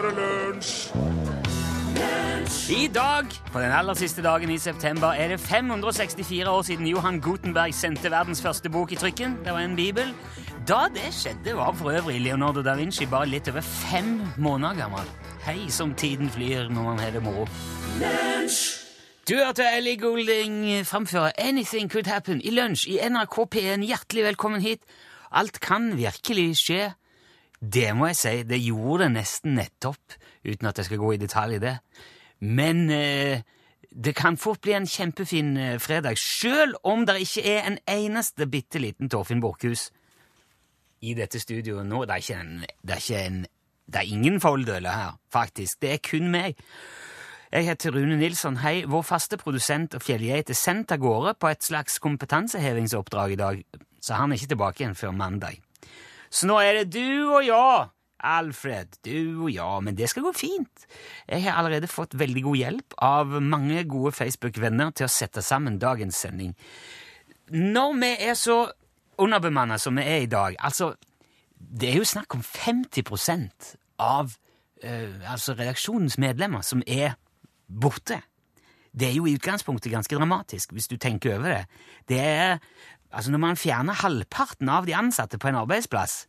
er det lunsj! I dag, på den aller siste dagen i september, er det 564 år siden Johan Gutenberg sendte verdens første bok i trykken. Det var en bibel. Da det skjedde, var for øvrig Leonardo da Vinci bare litt over fem måneder gammel. Hei som tiden flyr når man har det moro. Du hørte Ellie Goulding framføre Anything Could Happen i lunsj i NRK P1. Hjertelig velkommen hit. Alt kan virkelig skje. Det må jeg si, det gjorde det nesten nettopp, uten at jeg skal gå i detalj i det. Men eh, det kan fort bli en kjempefin eh, fredag, sjøl om det ikke er en eneste bitte liten Torfinn Borchhus i dette studioet nå. Det er ikke en, det er ikke en det er ingen folldøler her, faktisk. Det er kun meg. Jeg heter Rune Nilsson. Hei, vår faste produsent og fjellgeit er sendt av gårde på et slags kompetansehevingsoppdrag i dag, så han er ikke tilbake igjen før mandag. Så nå er det du og jeg, Alfred, du og jeg, men det skal gå fint. Jeg har allerede fått veldig god hjelp av mange gode Facebook-venner til å sette sammen dagens sending. Når vi er så underbemanna som vi er i dag, altså Det er jo snakk om 50% av eh, altså redaksjonens medlemmer som er borte. Det er jo i utgangspunktet ganske dramatisk, hvis du tenker over det. Det er, altså Når man fjerner halvparten av de ansatte på en arbeidsplass,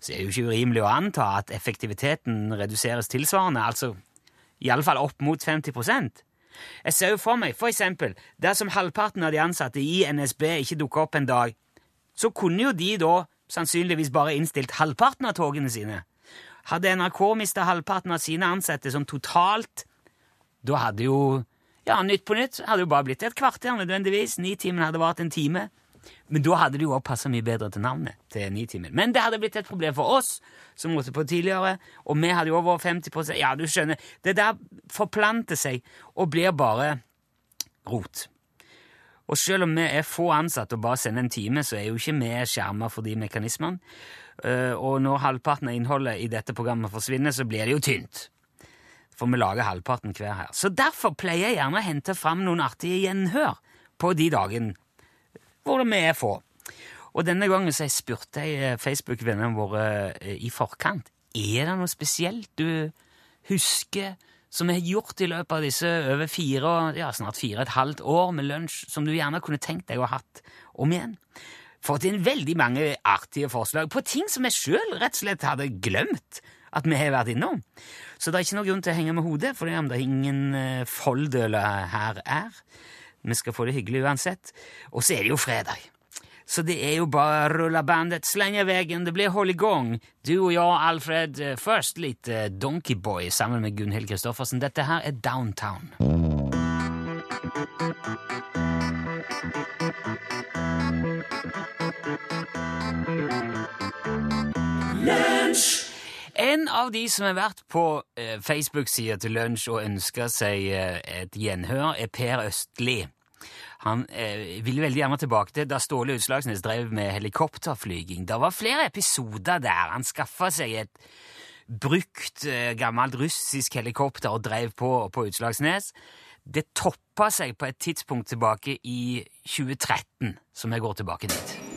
så er det jo ikke urimelig å anta at effektiviteten reduseres tilsvarende, altså iallfall opp mot 50 Jeg ser jo for meg, for eksempel, dersom halvparten av de ansatte i NSB ikke dukker opp en dag, så kunne jo de da sannsynligvis bare innstilt halvparten av togene sine. Hadde NRK mista halvparten av sine ansatte sånn totalt, da hadde jo ja, Nytt på nytt hadde jo bare blitt et kvarter nødvendigvis. Nitimen hadde vart en time. Men da hadde det jo også passa mye bedre til navnet. til Nitimen. Men det hadde blitt et problem for oss, som måtte på tidligere, og vi hadde jo over 50% Ja, du skjønner, det der forplanter seg og blir bare rot. Og selv om vi er få ansatte og bare sender en time, så er jo ikke vi skjerma for de mekanismene. Eh, Og når halvparten av innholdet i dette programmet forsvinner, så blir det jo tynt. For vi lager halvparten hver her. Så derfor pleier jeg gjerne å hente fram noen artige gjenhør på de dagene hvor vi er få. Og denne gangen så jeg spurte jeg Facebook-vennene våre eh, i forkant er det noe spesielt du husker som vi har gjort i løpet av disse over fire, ja, snart fire og et halvt år med lunsj, som du gjerne kunne tenkt deg å ha hatt om igjen. Fått inn veldig mange artige forslag på ting som jeg sjøl rett og slett hadde glemt at vi har vært innom. Så det er ikke noen grunn til å henge med hodet, for det er ingen uh, her er. Vi skal få det hyggelig uansett. Og så er det jo fredag. Så det er jo bare å rulle bandet, slenge veggen, det blir hold i gang. Du og jeg, Alfred, eh, først litt eh, Donkeyboy sammen med Gunhild Kristoffersen. Dette her er Downtown. En av de som har vært på eh, Facebook-sida til Lunsj og ønska seg eh, et gjenhør, er Per Østli. Han eh, ville veldig gjerne tilbake til da Ståle Utslagsnes drev med helikopterflyging. Det var flere episoder der han skaffa seg et brukt, eh, gammelt russisk helikopter og drev på på Utslagsnes. Det toppa seg på et tidspunkt tilbake i 2013, som jeg går tilbake dit.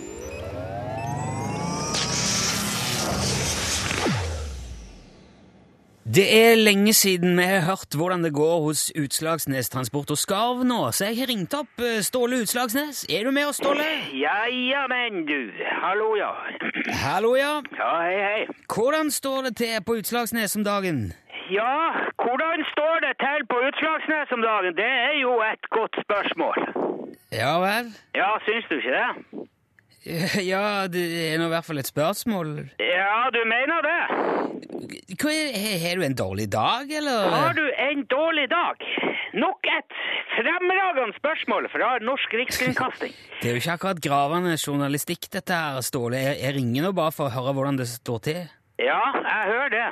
Det er lenge siden vi har hørt hvordan det går hos Utslagsnes Transport og Skarv nå, så jeg har ringt opp eh, Ståle Utslagsnes. Er du med oss, Ståle? Ja, ja, men du. Hallo, ja. Hallo, ja. Ja, hei, hei. Hvordan står det til på Utslagsnes om dagen? Ja, hvordan står det til på Utslagsnes om dagen? Det er jo et godt spørsmål. Ja vel? Ja, syns du ikke det? Ja, det er nå i hvert fall et spørsmål. Ja, du mener det? Hva Har du en dårlig dag, eller? Har du en dårlig dag? Nok et fremragende spørsmål fra Norsk Rikskringkasting. Det er jo ikke akkurat gravende journalistikk, dette her, Ståle. Jeg, jeg ringer nå bare for å høre hvordan det står til. Ja, jeg hører det.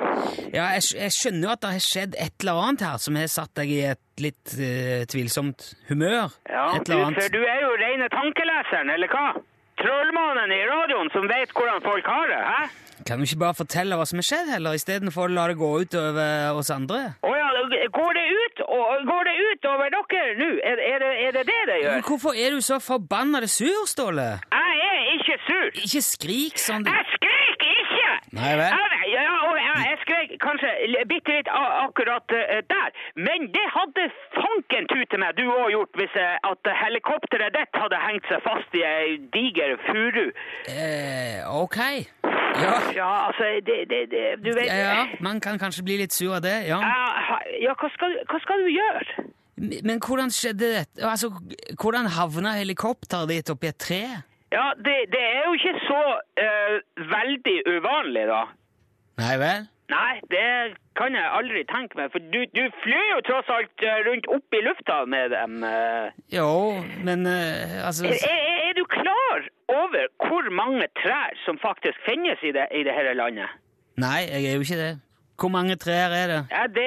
Ja, jeg, jeg skjønner jo at det har skjedd et eller annet her som har satt deg i et litt uh, tvilsomt humør. Ja, for du er jo rene tankeleseren, eller hva? Trollmannen i radioen som vet hvordan folk har det, hæ? Kan du ikke bare fortelle hva som har skjedd, heller, istedenfor å la det gå ut over oss andre? Å ja, går det ut, går det ut over dere nå? Er, er, det, er det det det Men hvorfor er du så forbanna sur, Ståle? Jeg er ikke sur. Ikke skrik sånn. Jeg skriker ikke! Nei vel? Jeg, ja, jeg skrek kanskje bitte litt akkurat eh, der. Men det hadde fanken tute meg du òg gjort hvis eh, at helikopteret ditt hadde hengt seg fast i ei diger furu. Eh, ok. Ja. Ja, altså, det, det, det Du vet ja, man kan kanskje bli litt sur av det, ja. Ja, ja hva, skal, hva skal du gjøre? Men hvordan skjedde dette? Altså, hvordan havna helikopteret ditt oppi et tre? Ja, det, det er jo ikke så uh, veldig uvanlig, da. Nei vel? Nei, det kan jeg aldri tenke meg, for du, du flyr jo tross alt eh, rundt opp i lufta med dem. eh. Jo, men eh, altså Er, er, er du klar over hvor mange trær som faktisk finnes i det, i det hele landet? Nei, jeg er jo ikke det. Hvor mange trær er det? Ja, det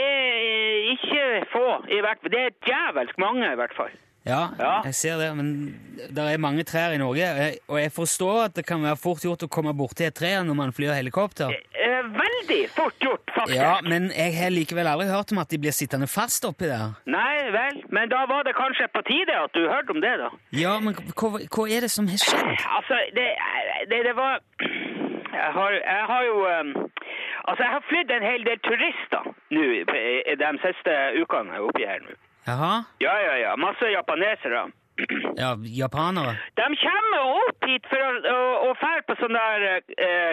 er ikke få, i hvert fall. Det er djevelsk mange, i hvert fall. Ja, Ja. jeg ser det, men det er mange trær i Norge, og jeg- forstår at det kan være fort gjort å komme borti et tre når man flyr helikopter. Eh, veldig fort gjort, faktisk. Ja, men jeg har likevel aldri hørt om at de blir sittende fast oppi der. Nei vel, men da var det kanskje på tide at du hørte om det, da. Ja, men hva, hva er det som har skjedd? Altså, det, det, det var jeg har, jeg har jo um, Altså, jeg har flydd en hel del turister nå de siste ukene jeg er oppi her nå. Jaha? Ja, ja, ja. Masse japanesere. Ja, japanere? De kommer opp hit for å, å, å fære på sånn der eh,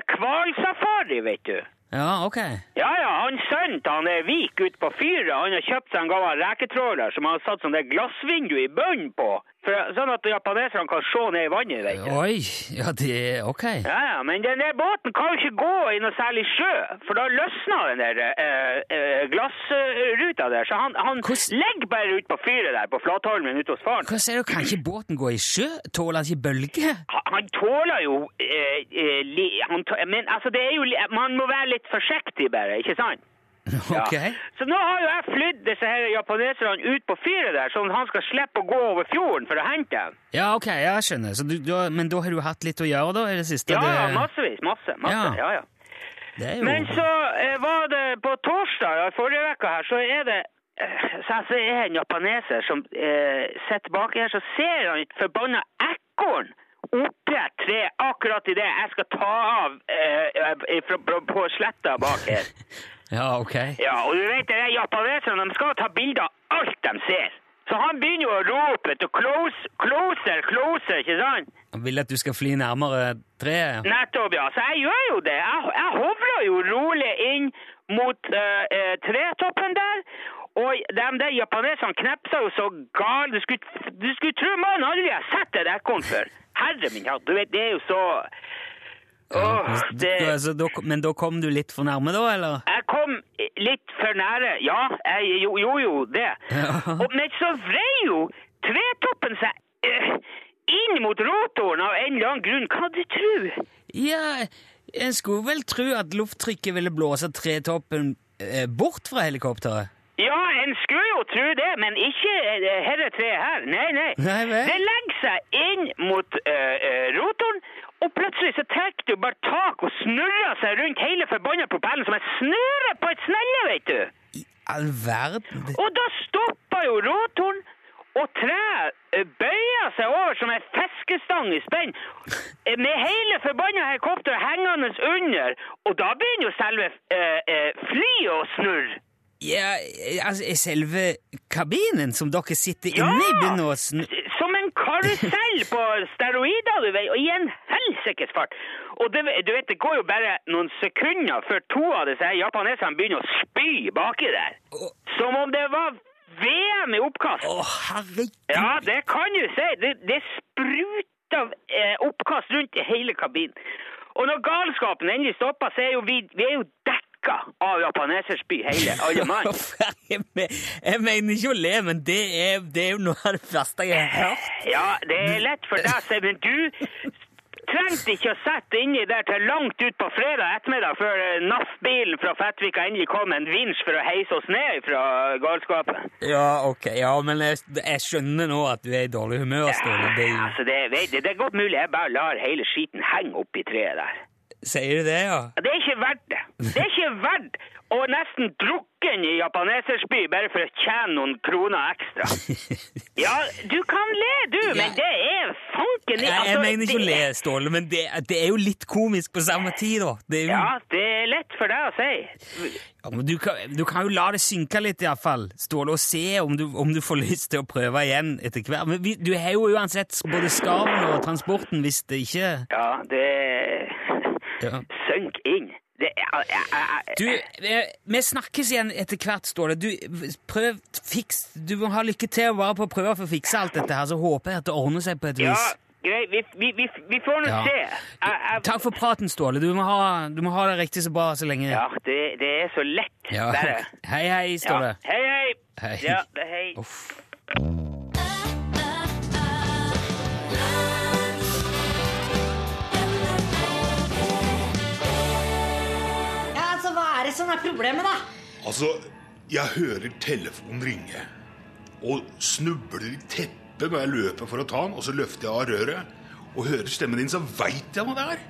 vet du. Ja, ok. Ja, ja, han til han er Vik ute på fyret, han har kjøpt seg en gammel reketråler som han har satt sånn der glassvindu i bunnen på, for, sånn at japaneserne kan se ned i vannet, vet du. Oi, ja, det er ok. Ja, ja, men den der båten kan jo ikke gå i noe særlig sjø, for da løsner den der eh, eh, glassruta der, så han, han Hvordan- legger bare ut på fyret der på Flatholmen ute hos faren. Hva sier du, kan ikke båten gå i sjø? Tåler han ikke bølger? Han, han tåler jo eh, eh, li, han tåler, Men altså, det er jo Man må være litt forsiktig bare, ikke sant? Ja. Så nå har jo jeg flydd disse her japaneserne ut på fyret der, sånn han skal slippe å gå over fjorden for å hente dem. Ja, ok, jeg skjønner. Så du, du, men da har du hatt litt å gjøre da, i det siste? Ja, det, ja, massevis. Masse. masse, Ja. ja, ja. Jo... Men så eh, var det på torsdag ja, forrige uke her, så er det eh, så jeg er en japaneser som eh, sitter baki her, så ser han et forbanna ekorn oppi et tre akkurat idet jeg skal ta av eh, fra, på, på sletta bak her. Ja, ok. Ja, og du vet, det, japaneserne de skal ta bilder av alt de ser. Så han begynner jo å rope etter close, closer, closer, ikke sant? Han vil at du skal fly nærmere treet? Nettopp, ja. Så jeg gjør jo det. Jeg, jeg hovrer jo rolig inn mot uh, uh, tretoppen der. Og de der japaneserne knepsa jo så galt. Du skulle, du skulle tro mannen aldri har sett et ekorn før. Herre min hatt, du vet, det er jo så Åh, det altså, men da kom du litt for nærme da, eller? Jeg kom litt for nære. Ja, jeg gjorde jo, jo det. Ja. Og, men så vrei jo tretoppen seg øh, inn mot rotoren av en eller annen grunn. Hva du tru? Ja, en skulle vel tro at lufttrykket ville blåse tretoppen øh, bort fra helikopteret. Ja, en skulle jo tro det, men ikke dette herre treet her. Nei, nei. Nei? Det legger seg inn mot eh, øh, og plutselig så trekker du bare tak og snurrer seg rundt hele forbanna propellen som en snøre på et snelle, vet du. I all verden Og da stopper jo rotoren, og treet bøyer seg over som en fiskestang i spenn, eh, med hele forbanna helikopteret hengende under, og da begynner jo selve eh, eh, flyet å snurre. Ja, eh, altså, selve kabinen som dere sitter Ja! inne i, begynner å snurre? Som en karusell på steroider, du vet, og i en helsikes fart. Og det, du vet, det går jo bare noen sekunder før to av disse japaneserne begynner å spy baki der. Som om det var VM i oppkast. å, herregud! Ja, det kan du si. Det, det spruter eh, oppkast rundt i hele kabinen. Og når galskapen endelig stopper, så er jo vi, vi er jo dekka av japaneserspy, hele, alle mann. Jeg mener ikke å le, men det er, det er jo noe av det verste jeg har hørt. Ja, det er lett for deg, men du trengte ikke å sette inni der til langt ut på fredag ettermiddag før eh, NAF-bilen fra Fettvika endelig kom en vinsj for å heise oss ned fra galskapen. Ja, ok, ja, men jeg, jeg skjønner nå at du er i dårlig humør, Ståle. Det, er Altså, det, det, det er godt mulig jeg bare lar hele skiten henge oppi treet der. sier du det, ja? Det er ikke verdt det. Det er ikke verdt å nesten drukken i japanesersby bare for å tjene noen kroner ekstra. Ja, du kan le, du, men det er fanken i Jeg, altså, mener ikke å le, Ståle, men det, det er jo litt komisk på samme tid, da. Det jo, Ja, det er lett for deg å si. Ja, men du, kan, du kan jo la det synke litt, iallfall, Ståle, og se om du, om du får lyst til å prøve igjen etter hvert. Men vi, du har jo uansett både skarven og transporten hvis det ikke Ja, det Ja. Synk inn. Det jeg, jeg, jeg, Du, eh, vi snakkes igjen etter hvert, Ståle. Du, prøv, fiks Du må ha lykke til bare på å prøve å få fikse alt dette her, så håper jeg at det ordner seg på et Ja, vis. Greit. Vi, vi, vi, vi får nå Ja. se. Jeg, jeg, Takk for praten, Ståle. Du må ha, du må ha det riktig så bra så lenge. Ja, det, det er så lett. Ja. Hei, hei, Ja. Ståle. Hei, hei. Hei. Ja, det- hei. Uff. Ja, altså, Hva er det som er problemet, da? Altså, jeg hører telefonen ringe. Og snubler i teppet når jeg løper for å ta den, og så løfter jeg av røret. Og hører stemmen din, så veit jeg hva det er.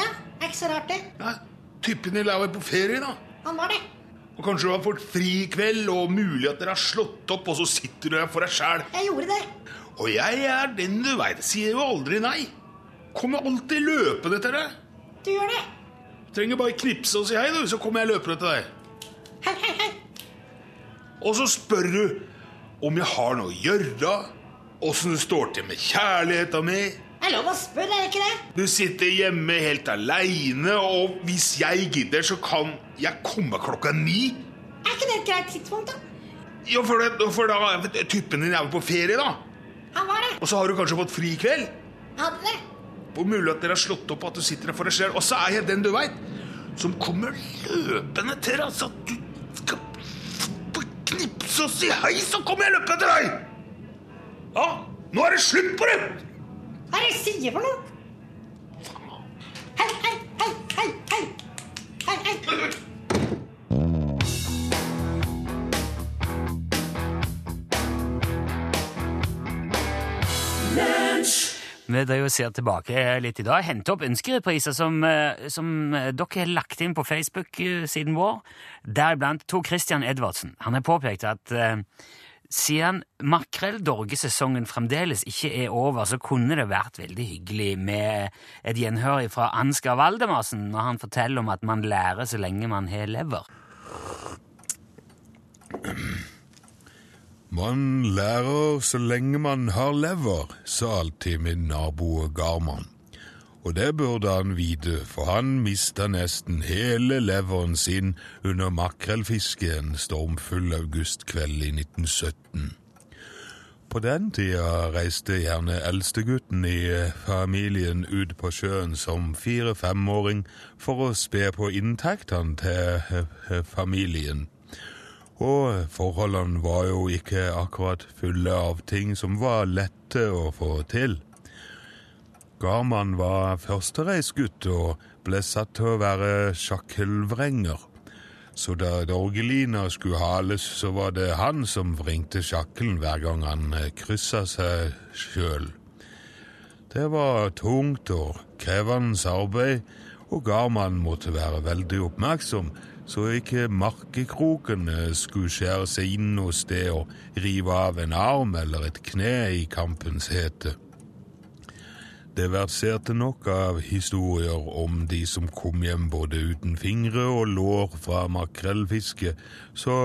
Ja, er ikke så rart, det. Ja, Typen din er vel på ferie, da. Han var det. Og kanskje du har fått fri i kveld, og mulig at dere har slått opp, og så sitter du her for deg sjæl. Jeg gjorde det. Og jeg er den du veit, sier jo aldri nei. Kommer alltid løpende til deg. Du gjør det. Trenger bare knipse og si hei, du, så kommer jeg løpende til deg. Hei, hei, hei. Og så spør du om jeg har noe å gjøre, åssen det står til med kjærligheta mi. Det er lov å spørre, er det ikke det? Du sitter hjemme helt aleine, og hvis jeg gidder, så kan jeg komme klokka ni. Er ikke det et greit tidspunkt, da? Ja, for, det, for da vet Typen din er på ferie, da. Han var det. Og så har du kanskje fått fri i kveld. Hadde det. Hvor mulig at dere har slått opp at du sitter der for deg selv. Og så er jeg den du veit, som kommer løpende til deg, så du skal knipse og si hei, så kommer jeg løpende til deg! Ja, nå er det slutt på det! Hva er det jeg sier for noe? Hei, hei, hei, hei, hei. Hei, hei. Vi driver og ser tilbake litt i dag. Hente opp ønskerepriser som, eh, som eh, dere har lagt inn på Facebook-siden vår. Deriblant Tor Christian Edvardsen. Han har påpekt at eh, siden makrell-dorgesesongen fremdeles ikke er over, så kunne det vært veldig hyggelig med et gjenhør fra Ansgar Valdemarsen når han forteller om at man lærer så lenge man har lever. Man lærer så lenge man har lever, sa alltid min nabo Garman. Og det burde han vite, for han mista nesten hele leveren sin under makrellfisket en stormfull augustkveld i 1917. På den tida reiste gjerne eldstegutten i familien ut på sjøen som fire-femåring for å spe på inntektene til eh, familien. Og forholdene var jo ikke akkurat fulle av ting som var lette å få til. Garman var førstereisgutt og ble satt til å være sjakkelvrenger. Så da Dorgelina skulle hales, så var det han som vringte sjakkelen hver gang han kryssa seg sjøl. Det var tungt og krevende arbeid, og Garman måtte være veldig oppmerksom, så ikke markekrokene skulle skjære seg inn noe sted og rive av en arm eller et kne i kampens hete. Det verserte nok av historier om de som kom hjem både uten fingre og lår fra makrellfiske, så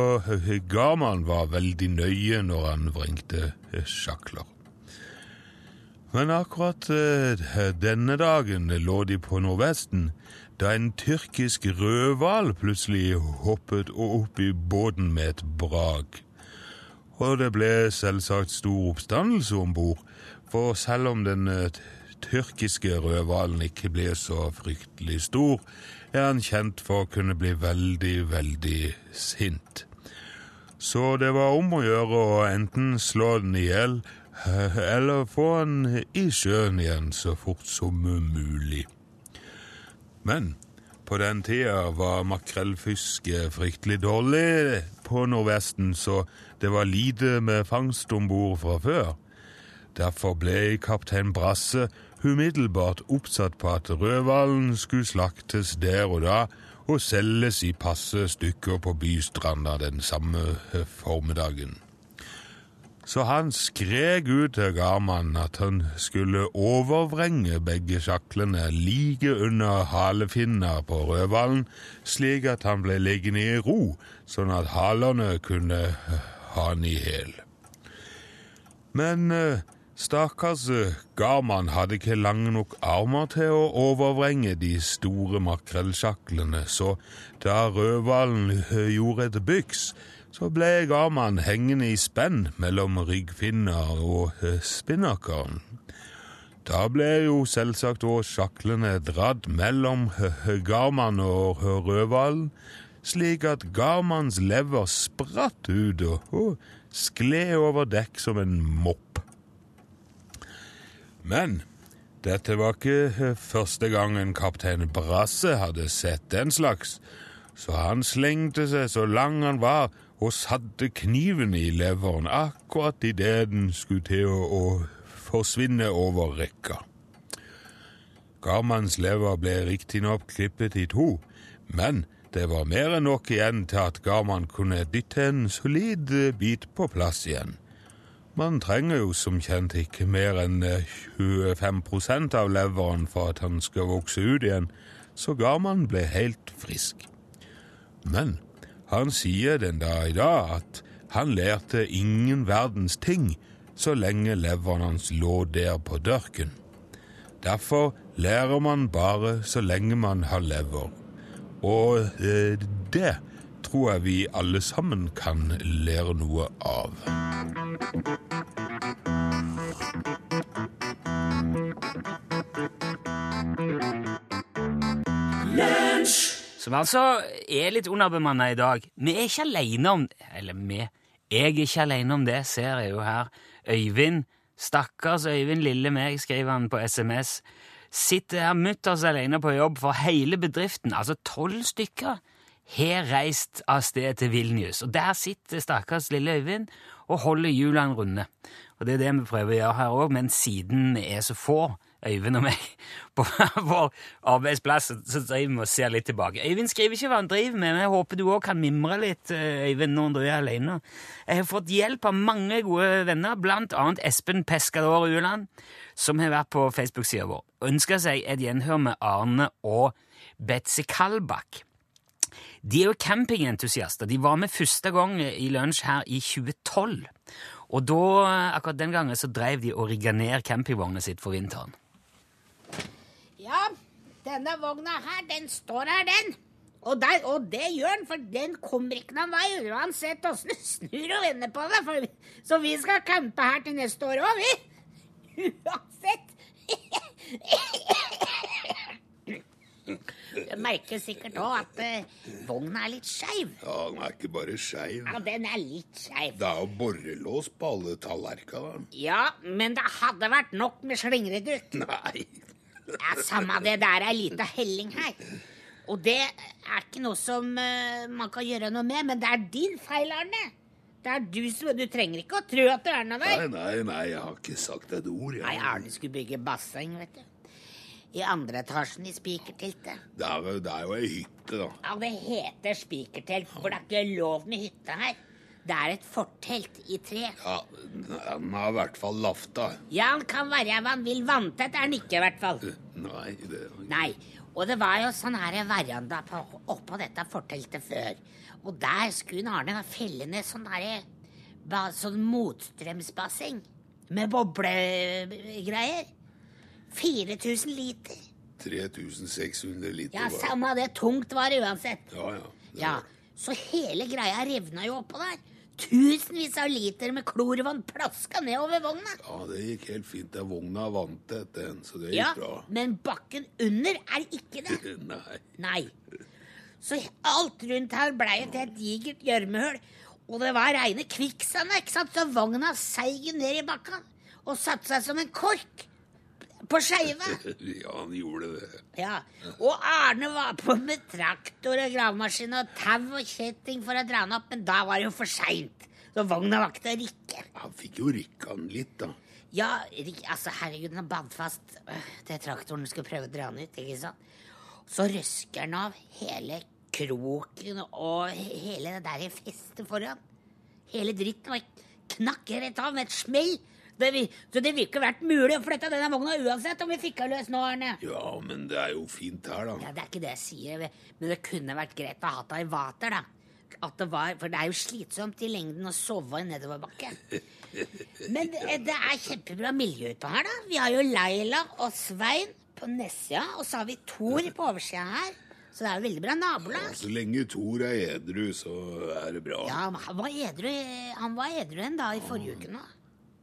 Garman var veldig nøye når han vrengte sjakler. Men akkurat eh, denne dagen lå de på nordvesten, da en tyrkisk rødhval plutselig hoppet opp i båten med et brak. Og det ble selvsagt stor oppstandelse om bord, for selv om den eh, tyrkiske rødhvalen ikke ble så fryktelig stor, er han kjent for å kunne bli veldig, veldig sint. Så det var om å gjøre å enten slå den i hjel, eller få den i sjøen igjen så fort som mulig. Men på den tida var makrellfisket fryktelig dårlig på Nordvesten, så det var lite med fangst om bord fra før. Derfor ble kaptein Brasse umiddelbart oppsatt på at rødhvalen skulle slaktes der og da og selges i passe stykker på bystranda den samme formiddagen. så han skrek ut til Garman at han skulle overvrenge begge sjaklene like under halefinna på rødhvalen, slik at han ble liggende i ro, sånn at halene kunne ha han i hæl. Men eh, stakkars eh, Garman hadde ikke lange nok armer til å overvrenge de store makrellsjaklene, så da rødhvalen eh, gjorde et byks, så ble Garman hengende i spenn mellom ryggfinner og eh, spinnakeren. Da ble jo selvsagt òg sjaklene dratt mellom Garman og rødhvalen, slik at Garmans lever spratt ut og skled over dekk som en mopp. Men dette var ikke eh, første gangen kaptein Brasse hadde sett den slags, så han slengte seg så lang han var og satte kniven i leveren akkurat idet den skulle til å, forsvinne over rekka. Garmans lever ble riktignok klippet i to, men det var mer enn nok igjen til at Garman kunne dytte en solid bit på plass igjen. Man trenger jo som kjent ikke mer enn eh, 25 av leveren for at han skal vokse ut igjen, så Garman ble helt frisk. Men han sier den dag i dag at han lærte ingen verdens ting så lenge leveren hans lå der på dørken. Derfor lærer man bare så lenge man har lever. Og eh, det tror jeg vi alle sammen kan lære noe av. Som altså er litt underbemanna i dag. Vi er ikke alene om Eller vi. Jeg er ikke alene om det, ser jeg jo her. Øyvind, stakkars Øyvind lille meg, skriver han på SMS, sitter her mutters alene på jobb for hele bedriften, altså tolv stykker, har reist av sted til Vilnius. Og der sitter stakkars lille Øyvind og holder hjulene runde. Og det er det vi prøver å gjøre her òg, men siden vi er så få, Øyvind og meg, på vår arbeidsplass, så- driver vi og ser litt tilbake. Øyvind skriver ikke hva han driver med, men jeg håper du òg kan mimre litt, eh, Øyvind, når du er alene. Jeg har fått hjelp av mange gode venner, blant annet Espen Pescador Ueland, som har vært på Facebook-sida vår, ønsker seg et gjenhør med Arne og Betzy Kalbakk. De er jo campingentusiaster. De var med første gang i lunsj her i 2012. Og da, akkurat den gangen så drev de og rigga ned campingvognet sitt for vinteren. Ja, denne vogna her, den står her, den. Og, der, og det gjør den, for den kommer ikke noen vei uansett åssen du snur og vender på det. For, så vi skal campe her til neste år òg, vi. Uansett. Merker sikkert òg at eh, vogna er litt skeiv. Ja, den er ikke bare skeiv. Ja, den er litt skeiv. Det er jo borrelås på alle tallerkenene. Ja, men det hadde vært nok med slingredutt. Nei. Ja, Samme det, det er ei lita helling her. Og det er ikke noe som eh, man kan gjøre noe med, men det er din feil, Arne. Det er du som Du trenger ikke å tro at det er noe der. Nei, nei, nei, jeg har ikke sagt et ord. Jeg. Nei, Arne skulle bygge basseng, vet du. I andre etasjen i spikerteltet. Det, er, jo- det er jo ei hytte, da. Ja, det heter spikertelt, for det er ikke lov med hytte her. Det er et fortelt i tre. Ja, Den er i hvert fall lafta. Ja, han kan være hva han vil. Vanntett er han ikke, i hvert fall. Nei, det Nei, og det var jo sånn her veranda på, oppå dette forteltet før. Og der skulle Arne da felle ned sånn herre ba- Sånn motstrømsbasseng. Med boblegreier. 4000 liter. 3600 liter. Ja, samme samme det. Tungt var det uansett. Ja, ja. Ja, Så hele greia revna jo oppå der. Tusenvis av liter med klorvann plaska nedover vogna. Ja, det gikk helt fint. Den vogna vant etter en, så det gikk Ja, bra. Men bakken under er ikke det. Nei. Nei. Så alt rundt her blei et helt digert gjørmehull. Og det var reine kvikksand, ikke sant? Så vogna seig ned i bakka og satte seg som en kork på skeiva. Ja, han gjorde det. Ja. Og Arne var på med traktor og gravemaskin og tau og kjetting for å dra den opp, men da var det jo for seint. Så vogna var ikke til å rikke. Han fikk jo rikka den litt, da. Ja, altså herregud, den bandt fast øh, til traktoren skulle prøve å dra den ut, ikke sant? Så røsker den av hele kroken og hele det der festet foran. Hele dritten var knakk rett av med et smell. Det, så det ville ikke vært mulig å flytte denne vogna uansett om vi fikk henne løs nå, Arne. Ja, men det er jo fint her, da. Ja, Det er ikke det jeg sier, men det kunne vært greit å ha det i vater, da. At det var, for det er jo slitsomt i lengden å sove i nedoverbakke. Men det, det er kjempebra miljø ute her, da. Vi har jo Leila og Svein på nedsida, og så har vi Thor på oversida her. Så det er jo veldig bra nabolag. Ja, Så lenge Thor er edru, så er det bra. Ja, han var edru Han var edru en dag i forrige uke nå.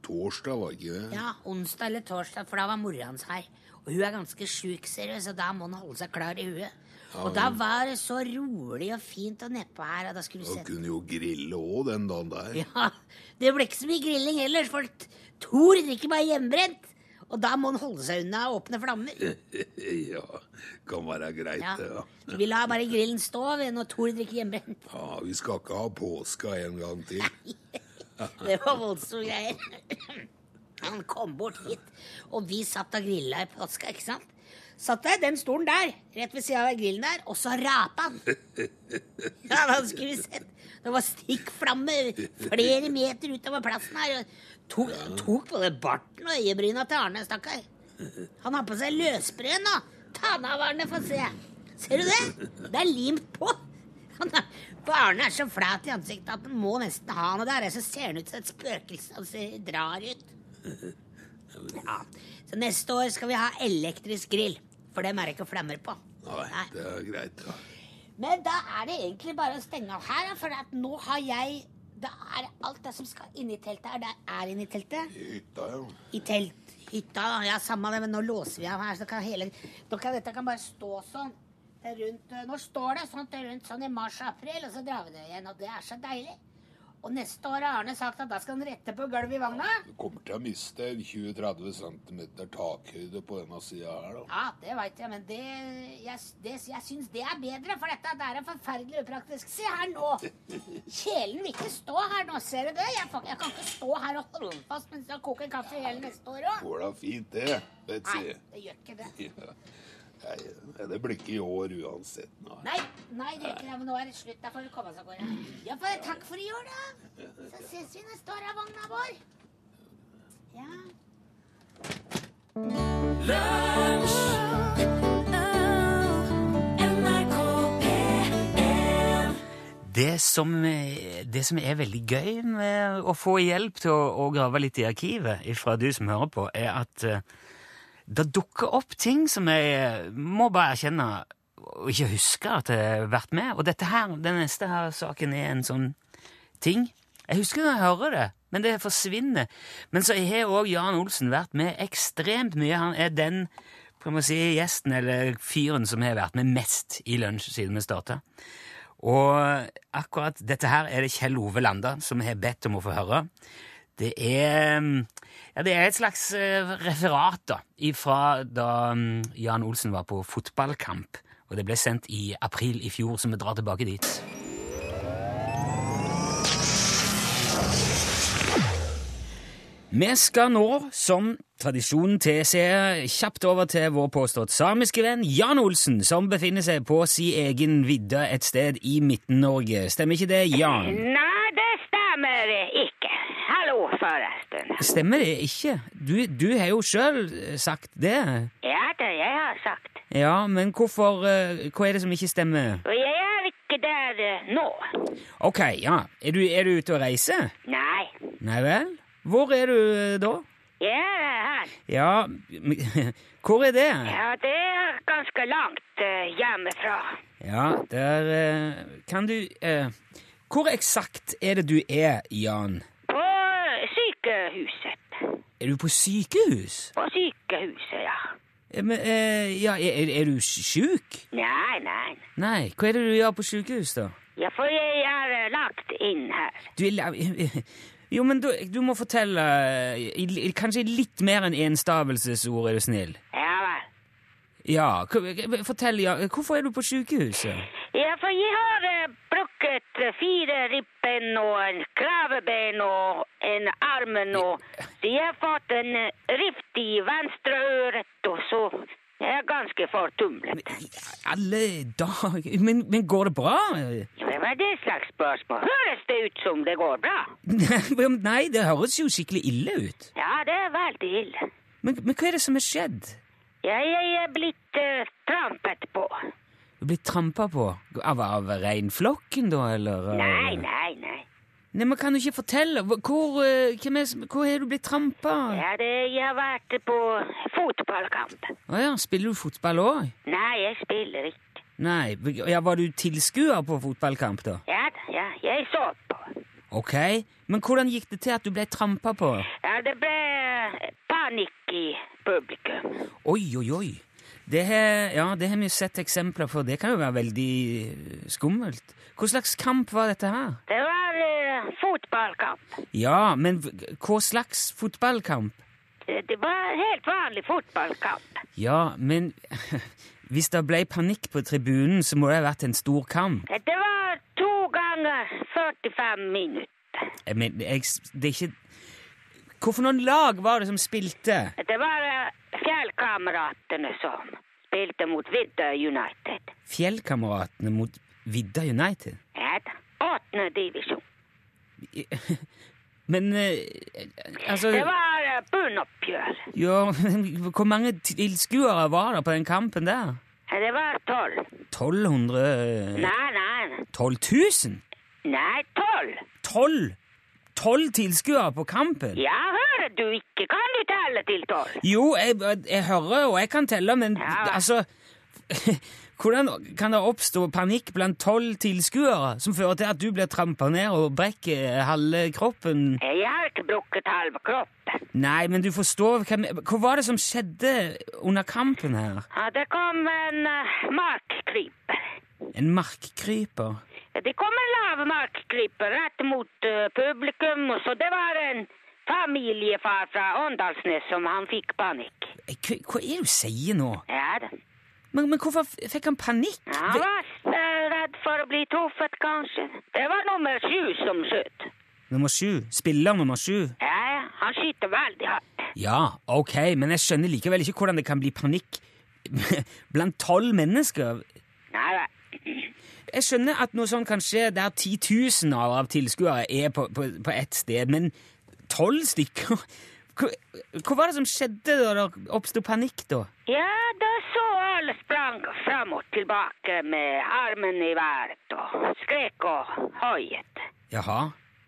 Torsdag, var ikke det? Ja, onsdag eller torsdag, for da var mora hans her. Og hun er ganske sjuk, ser du, så da må han holde seg klar i huet. Og da var det så rolig og fint og nedpå her, og da skulle du sett kunne jo grille òg den dagen der. Ja, det ble ikke så mye grilling heller, for Thor drikker bare hjemmebrent. Og da må han holde seg unna åpne flammer. Ja, kan være greit, Ja. det. Ja. ja. vi lar bare grillen stå ved når Thor drikker hjemmebrent. ja, vi skal ikke ha påska en gang til. Det var voldsomme greier. Han kom bort hit, og vi satt og grilla i påska, ikke sant? Satt der, den stolen der, rett ved sida av grillen der, og så rapa han. Ja, da skulle vi sett. Det var stikkflammer flere meter utover plassen her. og Tok, tok både barten og øyebryna til Arne, stakkar. Han har på seg løsbrød nå. Ta den av, Arne, få se. Ser du det? Det er limt på. Han er, så flat i ansiktet at den må nesten ha noe der. Så ser han ut som et spøkelse. og så drar ut. Ja. Så neste år skal vi ha elektrisk grill. For dem er det ikke flammer på. Nei, det er greit. Ja. Men da er det egentlig bare å stenge av her, for at nå har jeg da er alt det som skal inn i teltet her, det er inni teltet. I Hytta, jo. I telt, hytta, Ja, samme det, men nå låser vi av her, så kan hele Dere, Dette kan bare stå sånn. Rundt, eh, nå står det sånn rundt sånn i mars-april, og så drar vi det igjen. Og det er så deilig. Og neste år har Arne sagt at da skal han rette på gulvet i vogna. Du kommer til å miste 20-30 cm takhøyde på denne sida her, da. Ja, det veit jeg, men det Jeg, det, jeg syns det er bedre, for dette det er forferdelig upraktisk. Se her nå! Kjelen vil ikke stå her nå, ser du det? Jeg, jeg kan ikke stå her og holde fast mens jeg koker kaffe hele neste år òg. Går da fint, det, Nei, det gjør ikke det. Ja. Nei, det blir ikke i år uansett. Nå. Nei, nei, det er ikke det, men nå er det slutt. Da får vi komme oss av gårde. Ja, for takk for i år, da. Så ses vi neste år av vogna vår. Ja. Det som, det som er veldig gøy med å få hjelp til å, å grave litt i arkivet fra du som hører på, er at eh, det dukker opp ting som jeg må bare erkjenne og ikke huske at jeg har vært med. Og dette her, den neste her saken er en sånn ting. Jeg husker når jeg hører det, men det forsvinner. Men så har òg Jan Olsen vært med ekstremt mye. Han er den kan man si, gjesten eller fyren som har vært med mest i lunsj siden vi starta. Og akkurat dette her er det Kjell Ove Landa som har bedt om å få høre. Det er, ja, det er et slags eh, referat da, fra da mm, Jan Olsen var på fotballkamp. Og det ble sendt i april i fjor, så vi drar tilbake dit. Vi skal nå, som tradisjonen tilsier, kjapt over til vår påstått samiske venn Jan Olsen, som befinner seg på si egen vidde et sted i Midten-Norge. Stemmer ikke det, Jan? Nei, det stemmer ikke. Hallo, forresten. Stemmer det ikke? Du, du har jo sjøl sagt det. Ja, det jeg har sagt. Ja, men hvorfor eh, Hva er det som ikke stemmer? Og jeg er ikke der eh, nå. Ok, ja. Er du, er du ute og reiser? Nei, Nei vel? Hvor er du eh, da? jeg er her. Ja, hvor er det? Ja, det er ganske langt eh, hjemmefra. Ja, der eh, Kan du eh, Hvor eksakt er det du er, Jan? Sykehuset. Er du på sykehus? På sykehuset, ja. Men, eh, ja, er, er du sjuk? Nei, nei. Nei, hva er det du gjør på sykehus, da? Ja, for jeg er eh, lagt inn her. Du er la- Jo, men du, du må fortelle eh, Kanskje litt mer enn enstavelsesord, er du snill. Ja vel. Ja, fortell, ja. Hvorfor er du på sykehuset? Ja, for jeg har brukket eh, fire ribben og en kravebein og en armen og jeg har fått en eh, rift i venstre øret, og så jeg er ganske fortumlet. Alle dager men, men går det bra? Hva var det slags spørsmål? Høres det ut som det går bra? Nei, det høres jo skikkelig ille ut. Ja, det er veldig ille. Men, men hva er det som er skjedd? Ja, jeg er blitt uh, trampet på. Du blir trampa på? Av, av reinflokken, da, eller? Nei, nei, nei. Men Kan du ikke fortelle? Hvor, eh, er du blitt trampa? Ja, det, jeg har vært på fotballkamp. Å ja, spiller du fotball òg? Nei, jeg spiller ikke. Nei, ja, Var du tilskuer på fotballkamp, da? Ja, ja, jeg så på. Ok, Men hvordan gikk det til at du ble trampa på? Ja, det ble panikk i publikum. Oi, oi, oi. Det har, ja, det har vi sett eksempler på. Det kan jo være veldig eh, skummelt. Hva slags kamp var dette her? Det fotballkamp. Ja, men hva slags fotballkamp? Det var var helt vanlig fotballkamp. Ja, men hvis det ble panikk på tribunen, så må det ha vært en stor kamp. Det var to ganger 45 minutter. Men, jeg, det er ikke Hvorfor noen lag var det som spilte? Det var eh, fjellkameratene som spilte mot Vidda United. Fjellkameratene mot Vidda United? Ja da, åttende divisjon. Men eh, altså Det var eh, bunnoppgjør. Ja, hvor mange tilskuere var det på den kampen der? Det var tolv. 1200 Nei, nei, 12 000? nei, tolv. 12? 12 tilskuere på kampen? Ja, hører du ikke? Kan du telle til tolv? Jo, jeg, jeg hører og jeg kan telle, men Ja. altså Hvordan kan det oppstå panikk blant tolv tilskuere som fører til at du blir trampa ned og brekker halve kroppen? Jeg har ikke brukket halve kroppen. Nei, men du forstår hva, hva var det som skjedde under kampen her? Ja, det kom en uh, markkryper. En markkryper? Det kom en lav markkryper rett mot uh, publikum, så det var en familiefar fra Åndalsnes som han fikk panikk. Hva, hva er det du sier nå? Ja da. Men, men hvorfor fikk han panikk? Han var redd for å bli truffet, kanskje. Det var nummer sju som skjøt. Nummer sju? Spiller nummer sju? Ja, ja, han skyter veldig hardt. Ja, ok, men jeg skjønner likevel ikke hvordan det kan bli panikk blant tolv mennesker. Nei vel. Jeg skjønner at noe sånt kan skje der titusener av tilskuere er på, på, på ett sted, men tolv stykker hva, hva var det som skjedde da det oppsto panikk, da? Ja, da så alle sprang fram og tilbake med armen i været og skrek og hoiet. Jaha,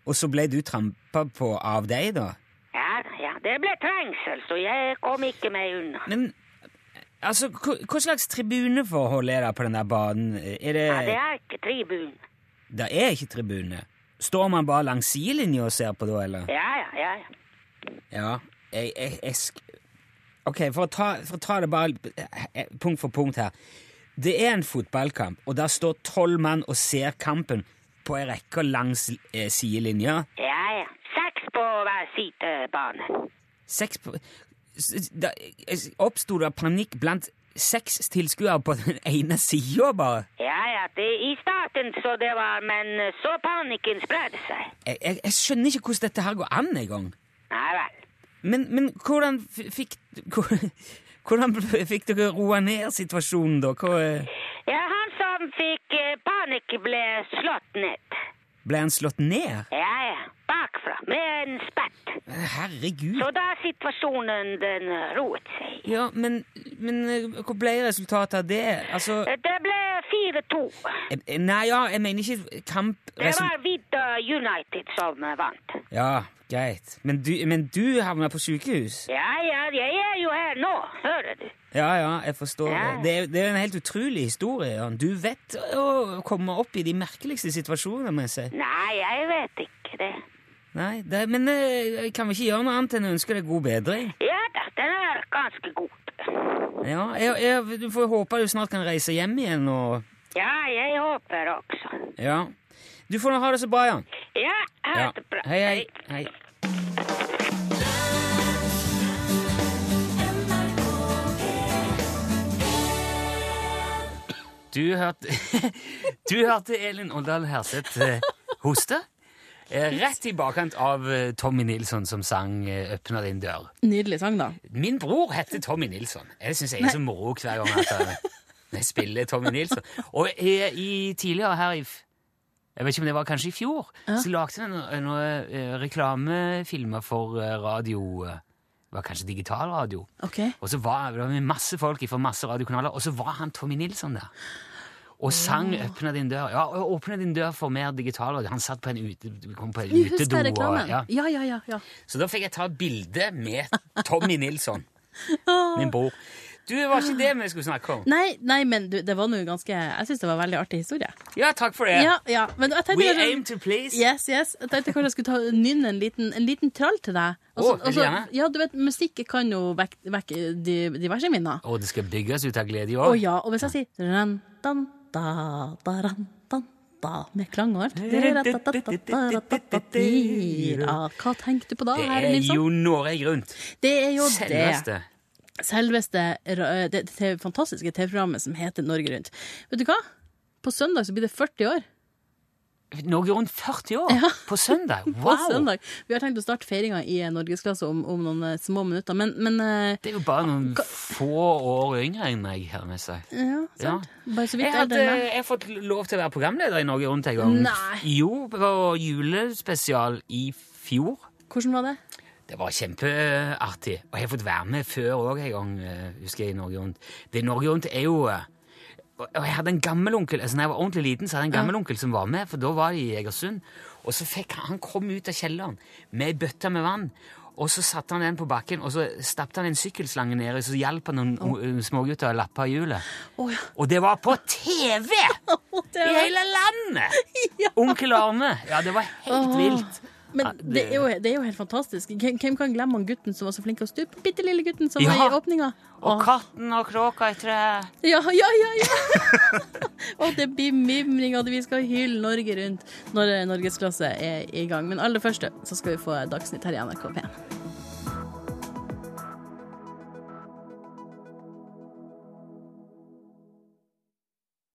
og så ble du trampa på av deg, da? Ja, ja, det ble trengsel, så jeg kom ikke meg unna. Men altså, hva, hva slags tribuneforhold er det på den der banen? Er det Ja, det er ikke tribune. Det er ikke tribune. Står man bare langs sidelinja og ser på da, eller? Ja, ja, ja. Ja. Jeg, jeg, jeg sk... Ok, for å, ta, for å ta det bare punkt for punkt her. Det er en fotballkamp, og der står tolv mann og ser kampen på ei rekke langs eh, sidelinja. Ja, ja. Seks på hver sidebane. Seks på da- Oppsto det panikk blant seks tilskuere på den ene sida, bare? Ja, ja, det, i starten så det var, men så panikken spredde seg. Jeg, jeg, jeg skjønner ikke hvordan dette her går an engang. Nei vel. Men, men hvordan fikk Hvordan fikk dere roa ned situasjonen, da? Hva, eh, Ja, han som fikk eh, panikk ble slått ned. Ble han slått ned? Ja, ja, bakfra, med en spett. Herregud. Så da situasjonen den eh, roet seg. Ja, men, men eh, hva ble resultatet av det? Altså Eh, Det ble 4-2. eh, Nei, ja, jeg mener ikke kamp... Det var Vidda United som eh, vant. Ja, greit. Men du, men du havna på sykehus? Ja, ja, jeg er jo her nå, hører du. Ja, ja, jeg forstår Ja. det. Er, det er en helt utrolig historie. Jan. Du vet å komme opp i de merkeligste situasjonene, må jeg si. Nei, jeg vet ikke det. Nei, det, men eh, kan vi ikke gjøre noe annet enn å ønske deg god bedring? Ja da, den er ganske god. Ja, jeg, jeg, Du får håpe du snart kan reise hjem igjen og Ja, jeg håper også. Ja. Du får nå ha det så bra, Jan. Ja, ha det bra. Hei, hei. hei. Du hørte, du hørte Elin Åldal Herseth eh, hoste. Eh, Rett i bakkant av eh, Tommy Nilsson som sang 'Åpna din dør'. Nydelig sang, da. Min bror heter Tommy Nilsson. Jeg syns jeg er så moro hver gang jeg, jeg spiller Tommy Nilsson. Og i, i tidligere her i Jeg vet ikke om det var kanskje i fjor, så lagde jeg noen noe, eh, reklamefilmer for radio Det var kanskje digitalradio. Okay. Og så var det masse folk fra masse radiokanaler, og så var han Tommy Nilsson der. Og sang 'Åpne din dør'. Ja, 'Åpne din dør' for mer digital Han satt på en, ute, kom på en utedo. Og, ja. Ja, ja, ja. ja. Så da fikk jeg ta bilde med Tommy Nilsson, min bror. Du, det var ikke det vi skulle snakke om. Nei, nei, men du, det var noe ganske Jeg syns det var en veldig artig historie. Ja, takk for det. Ja, ja. Tenkte We aim to please. Yes, yes. Jeg tenkte kanskje jeg skulle ta nynne en liten, en liten trall til deg. Og oh, Å, vil og du så- gjerne? ja, du vet, musikk kan jo vekke de, diverse minner. Og det skal bygges ut av glede i Å år. ja, og hvis jeg sier ran, dan, da, da, ran, dan, da, med klang og alt Ja, Hva tenker du på da, Det er jo Norge rundt. Det er jo det. Selveste. Selveste det, det fantastiske TV-programmet som heter Norge Rundt. Vet du hva? På søndag så blir det 40 år. Norge rundt 40 år ja. på søndag. Wow! På søndag. Vi har tenkt å starte feiringa i eh, norgesklasse om, om noen eh, små minutter, men, men eh, Det er jo bare noen få år yngre enn meg, her med seg. Ja, sant. Bare så vidt Jeg, hadde, jeg har fått lov til å være programleder i Norge Rundt en gang. Nei. Jo, på julespesial i fjor. Hvordan var det? Det var kjempeartig. Og jeg har fått være med før òg en gang, husker jeg, i Norge Rundt. Det Norge Rundt er jo Og jeg hadde en gammelonkel altså, når jeg var ordentlig liten, så hadde jeg en gammelonkel som var med, for da var de i Egersund. Og så fikk han, han kom ut av kjelleren med ei bøtte med vann. Og så satte han den på bakken, og så stappet han en sykkelslange nedi, så hjalp han noen oh. smågutter å lappe hjulet. Oh, ja. Og det var på TV! det I hele landet! Onkel Arne. Ja, det var helt vilt. Men det er, jo, det er jo helt fantastisk. Hvem kan glemme han gutten som var så flink til å stupe? Bitte lille gutten som var i åpninga. Og katten og kråka i treet. Ja, ja, ja! ja. og det blir mimring, og vi skal hylle Norge rundt når norgesklasse er i gang. Men aller først så skal vi få Dagsnytt her i NRK P1.